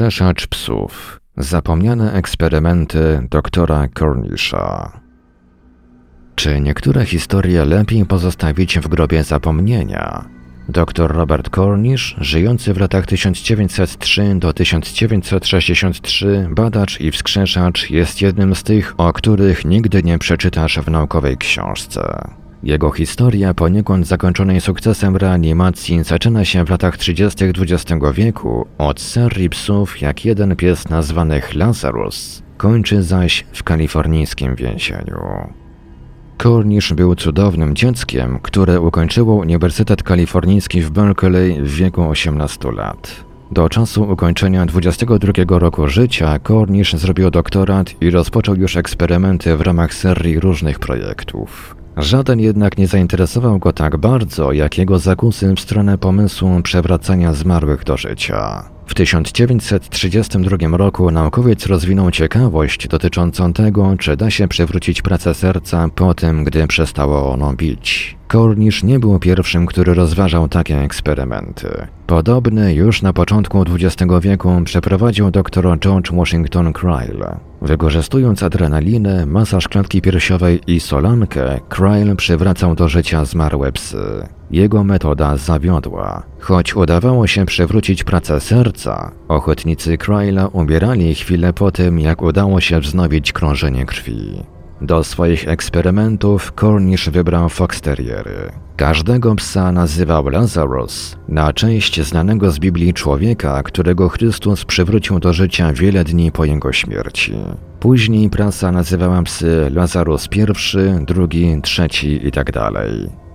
Wskrzeszacz psów. Zapomniane eksperymenty doktora Cornisha. Czy niektóre historie lepiej pozostawić w grobie zapomnienia? Dr Robert Cornish, żyjący w latach 1903 do 1963, badacz i wskrzeszacz, jest jednym z tych, o których nigdy nie przeczytasz w naukowej książce. Jego historia poniekąd zakończonej sukcesem reanimacji zaczyna się w latach 30. XX wieku od serii psów jak jeden pies nazwanych Lazarus, kończy zaś w kalifornijskim więzieniu. Cornish był cudownym dzieckiem, które ukończyło Uniwersytet Kalifornijski w Berkeley w wieku 18 lat. Do czasu ukończenia 22 roku życia Cornish zrobił doktorat i rozpoczął już eksperymenty w ramach serii różnych projektów. Żaden jednak nie zainteresował go tak bardzo, jak jego zakusy w stronę pomysłu przewracania zmarłych do życia. W 1932 roku naukowiec rozwinął ciekawość dotyczącą tego, czy da się przywrócić pracę serca po tym, gdy przestało ono bić. Cornish nie był pierwszym, który rozważał takie eksperymenty. Podobny już na początku XX wieku przeprowadził dr George Washington Cryle. Wykorzystując adrenalinę, masaż klatki piersiowej i solankę, Cryle przywracał do życia zmarłe psy. Jego metoda zawiodła. Choć udawało się przywrócić pracę serca, ochotnicy Cryla umierali chwilę po tym, jak udało się wznowić krążenie krwi. Do swoich eksperymentów Cornish wybrał fox terriery. Każdego psa nazywał Lazarus, na część znanego z Biblii człowieka, którego Chrystus przywrócił do życia wiele dni po jego śmierci. Później prasa nazywała psy Lazarus I, drugi, trzeci itd.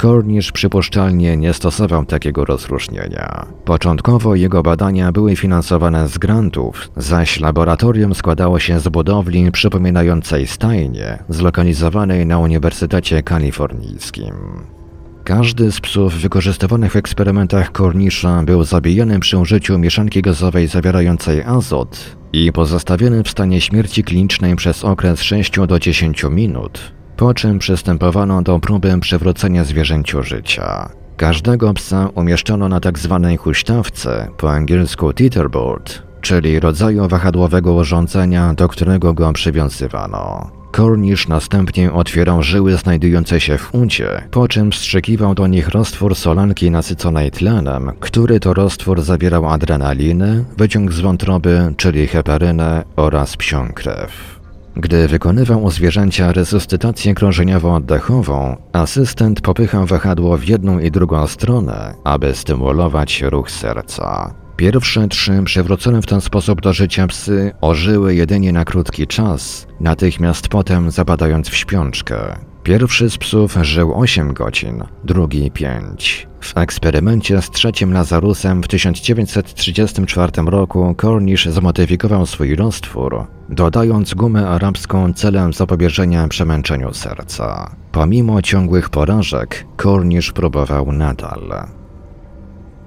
Cornish przypuszczalnie nie stosował takiego rozróżnienia. Początkowo jego badania były finansowane z grantów, zaś laboratorium składało się z budowli przypominającej stajnię, zlokalizowanej na Uniwersytecie Kalifornijskim. Każdy z psów wykorzystywanych w eksperymentach Cornisha był zabijany przy użyciu mieszanki gazowej zawierającej azot i pozostawiony w stanie śmierci klinicznej przez okres 6 do 10 minut, po czym przystępowano do próby przywrócenia zwierzęciu życia. Każdego psa umieszczono na tzw. Tak huśtawce, po angielsku teeterboard, czyli rodzaju wahadłowego urządzenia, do którego go przywiązywano. Cornish następnie otwierał żyły znajdujące się w uncie, po czym wstrzykiwał do nich roztwór solanki nasyconej tlenem, który to roztwór zawierał adrenalinę, wyciąg z wątroby, czyli heparynę oraz psią krew. Gdy wykonywał u zwierzęcia resuscytację krążeniowo-oddechową, asystent popychał wahadło w jedną i drugą stronę, aby stymulować ruch serca. Pierwsze trzy przywrócone w ten sposób do życia psy ożyły jedynie na krótki czas, natychmiast potem zapadając w śpiączkę. Pierwszy z psów żył 8 godzin, drugi 5. W eksperymencie z trzecim Lazarusem w 1934 roku Cornish zmodyfikował swój roztwór, dodając gumę arabską celem zapobieżenia przemęczeniu serca. Pomimo ciągłych porażek, Cornish próbował nadal.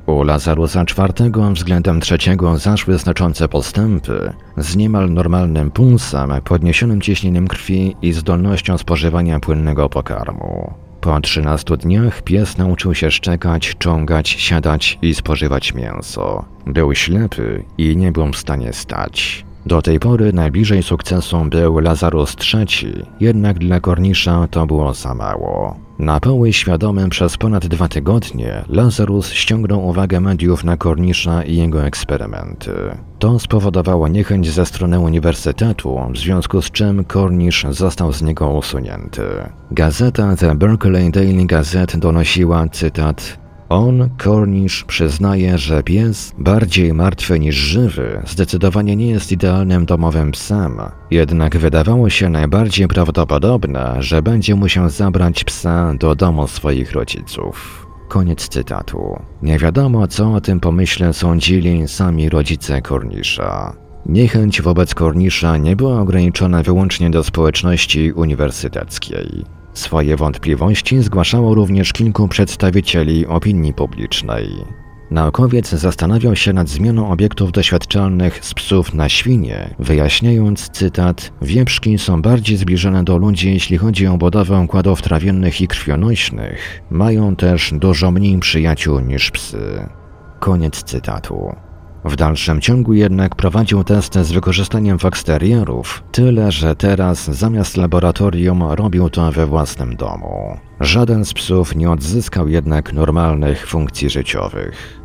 U Lazarusa IV względem trzeciego zaszły znaczące postępy z niemal normalnym pulsem, podniesionym ciśnieniem krwi i zdolnością spożywania płynnego pokarmu. Po 13 dniach pies nauczył się szczekać, czągać, siadać i spożywać mięso. Był ślepy i nie był w stanie stać. Do tej pory najbliżej sukcesu był Lazarus III, jednak dla Kornisza to było za mało. Na poły świadomym przez ponad dwa tygodnie Lazarus ściągnął uwagę mediów na Kornisza i jego eksperymenty. To spowodowało niechęć ze strony uniwersytetu, w związku z czym Cornish został z niego usunięty. Gazeta The Berkeley Daily Gazette donosiła, cytat, on, Cornish, przyznaje, że pies, bardziej martwy niż żywy, zdecydowanie nie jest idealnym domowym psem. Jednak wydawało się najbardziej prawdopodobne, że będzie musiał zabrać psa do domu swoich rodziców. Koniec cytatu. Nie wiadomo, co o tym pomyśle sądzili sami rodzice Cornisha. Niechęć wobec Cornisha nie była ograniczona wyłącznie do społeczności uniwersyteckiej. Swoje wątpliwości zgłaszało również kilku przedstawicieli opinii publicznej. Naukowiec zastanawiał się nad zmianą obiektów doświadczalnych z psów na świnie, wyjaśniając, cytat, wieprzki są bardziej zbliżone do ludzi, jeśli chodzi o budowę układów trawiennych i krwionośnych. Mają też dużo mniej przyjaciół niż psy. Koniec cytatu. W dalszym ciągu jednak prowadził testy z wykorzystaniem faksterierów, tyle że teraz zamiast laboratorium robił to we własnym domu. Żaden z psów nie odzyskał jednak normalnych funkcji życiowych.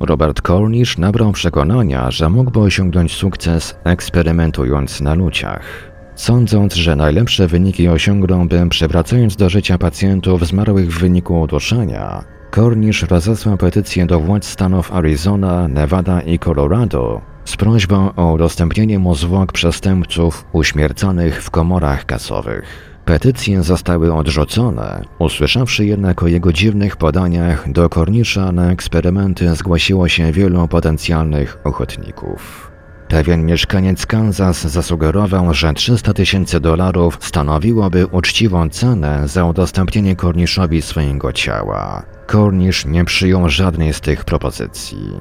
Robert Cornish nabrał przekonania, że mógłby osiągnąć sukces eksperymentując na ludziach. Sądząc, że najlepsze wyniki osiągnąłby przywracając do życia pacjentów zmarłych w wyniku uduszenia, Cornish rozesłał petycję do władz stanów Arizona, Nevada i Colorado z prośbą o udostępnienie mu zwłok przestępców uśmierconych w komorach gazowych. Petycje zostały odrzucone, usłyszawszy jednak o jego dziwnych podaniach, do Kornisza na eksperymenty zgłosiło się wielu potencjalnych ochotników. Pewien mieszkaniec Kansas zasugerował, że 300 tysięcy dolarów stanowiłoby uczciwą cenę za udostępnienie Korniszowi swojego ciała. Kornisz nie przyjął żadnej z tych propozycji.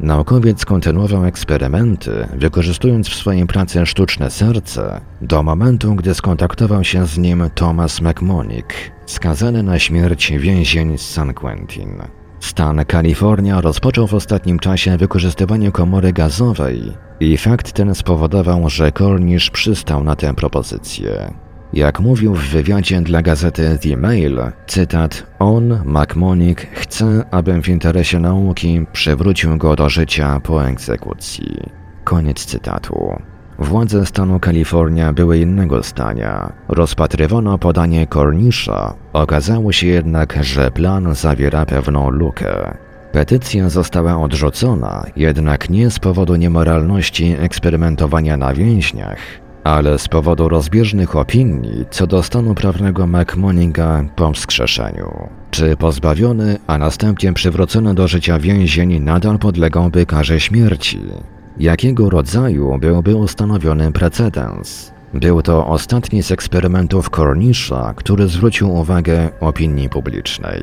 Naukowiec kontynuował eksperymenty, wykorzystując w swojej pracy sztuczne serce, do momentu, gdy skontaktował się z nim Thomas McMonick, skazany na śmierć więzień z San Quentin. Stan Kalifornia rozpoczął w ostatnim czasie wykorzystywanie komory gazowej i fakt ten spowodował, że Cornish przystał na tę propozycję. Jak mówił w wywiadzie dla gazety The Mail, cytat, on, McMonick, chce, abym w interesie nauki przywrócił go do życia po egzekucji. Koniec cytatu. Władze stanu Kalifornia były innego zdania. Rozpatrywano podanie Cornisha. Okazało się jednak, że plan zawiera pewną lukę. Petycja została odrzucona, jednak nie z powodu niemoralności eksperymentowania na więźniach, ale z powodu rozbieżnych opinii co do stanu prawnego McMoninga po wskrzeszeniu. Czy pozbawiony, a następnie przywrócony do życia więzień nadal podlegałby karze śmierci? Jakiego rodzaju byłby ustanowiony precedens? Był to ostatni z eksperymentów Cornisha, który zwrócił uwagę opinii publicznej.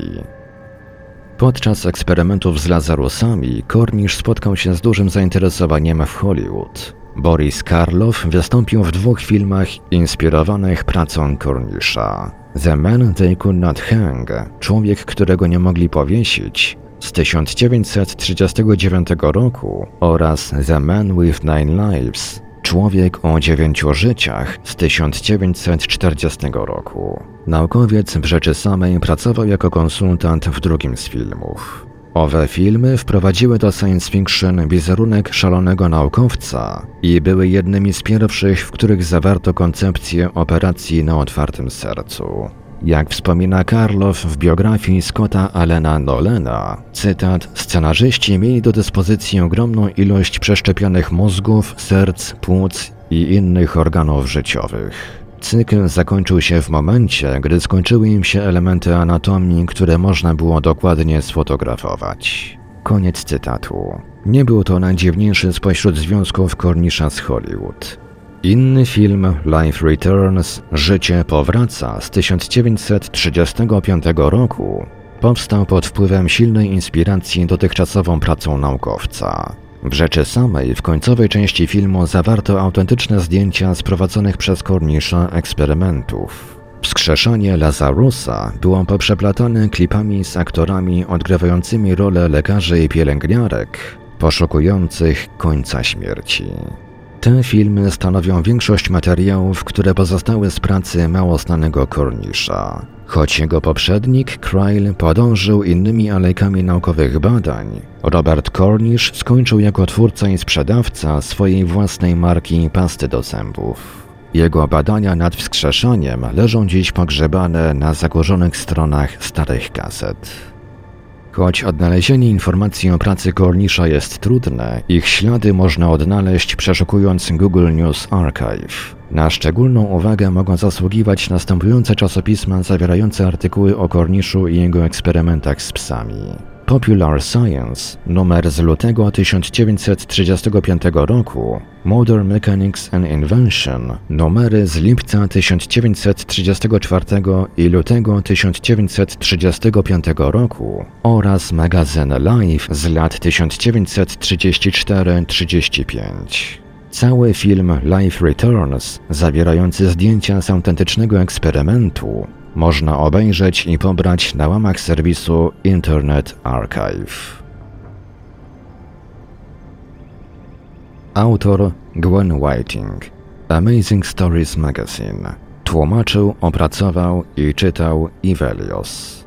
Podczas eksperymentów z Lazarusami Cornish spotkał się z dużym zainteresowaniem w Hollywood. Boris Karloff wystąpił w dwóch filmach inspirowanych pracą Cornisha. The Man They Could Not Hang, człowiek, którego nie mogli powiesić, z 1939 roku oraz The Man with Nine Lives, człowiek o dziewięciu życiach z 1940 roku. Naukowiec w rzeczy samej pracował jako konsultant w drugim z filmów. Owe filmy wprowadziły do science fiction wizerunek szalonego naukowca i były jednymi z pierwszych, w których zawarto koncepcję operacji na otwartym sercu. Jak wspomina Karlow w biografii Scotta Allena Nolena, cytat, scenarzyści mieli do dyspozycji ogromną ilość przeszczepionych mózgów, serc, płuc i innych organów życiowych. Cykl zakończył się w momencie, gdy skończyły im się elementy anatomii, które można było dokładnie sfotografować. Koniec cytatu. Nie był to najdziwniejszy spośród związków Cornisha z Hollywood. Inny film, Life Returns Życie powraca z 1935 roku powstał pod wpływem silnej inspiracji dotychczasową pracą naukowca. W rzeczy samej w końcowej części filmu zawarto autentyczne zdjęcia z prowadzonych przez Cornisha eksperymentów. Wskrzeszanie Lazarusa było poprzeplatane klipami z aktorami odgrywającymi rolę lekarzy i pielęgniarek, poszukujących końca śmierci. Te filmy stanowią większość materiałów, które pozostały z pracy mało znanego Cornisha. Choć jego poprzednik, Cryle, podążył innymi alejkami naukowych badań, Robert Cornish skończył jako twórca i sprzedawca swojej własnej marki pasty do zębów. Jego badania nad wskrzeszaniem leżą dziś pogrzebane na zakurzonych stronach starych kaset. Choć odnalezienie informacji o pracy Cornisha jest trudne, ich ślady można odnaleźć przeszukując Google News Archive. Na szczególną uwagę mogą zasługiwać następujące czasopisma zawierające artykuły o Cornishu i jego eksperymentach z psami. Popular Science, numer z lutego 1935 roku, Modern Mechanics and Invention, numery z lipca 1934 i lutego 1935 roku oraz magazyn Life z lat 1934-35. Cały film Life Returns, zawierający zdjęcia z autentycznego eksperymentu, można obejrzeć i pobrać na łamach serwisu Internet Archive. Autor Gwen Whiting. Amazing Stories Magazine. Tłumaczył, opracował i czytał Ivelios.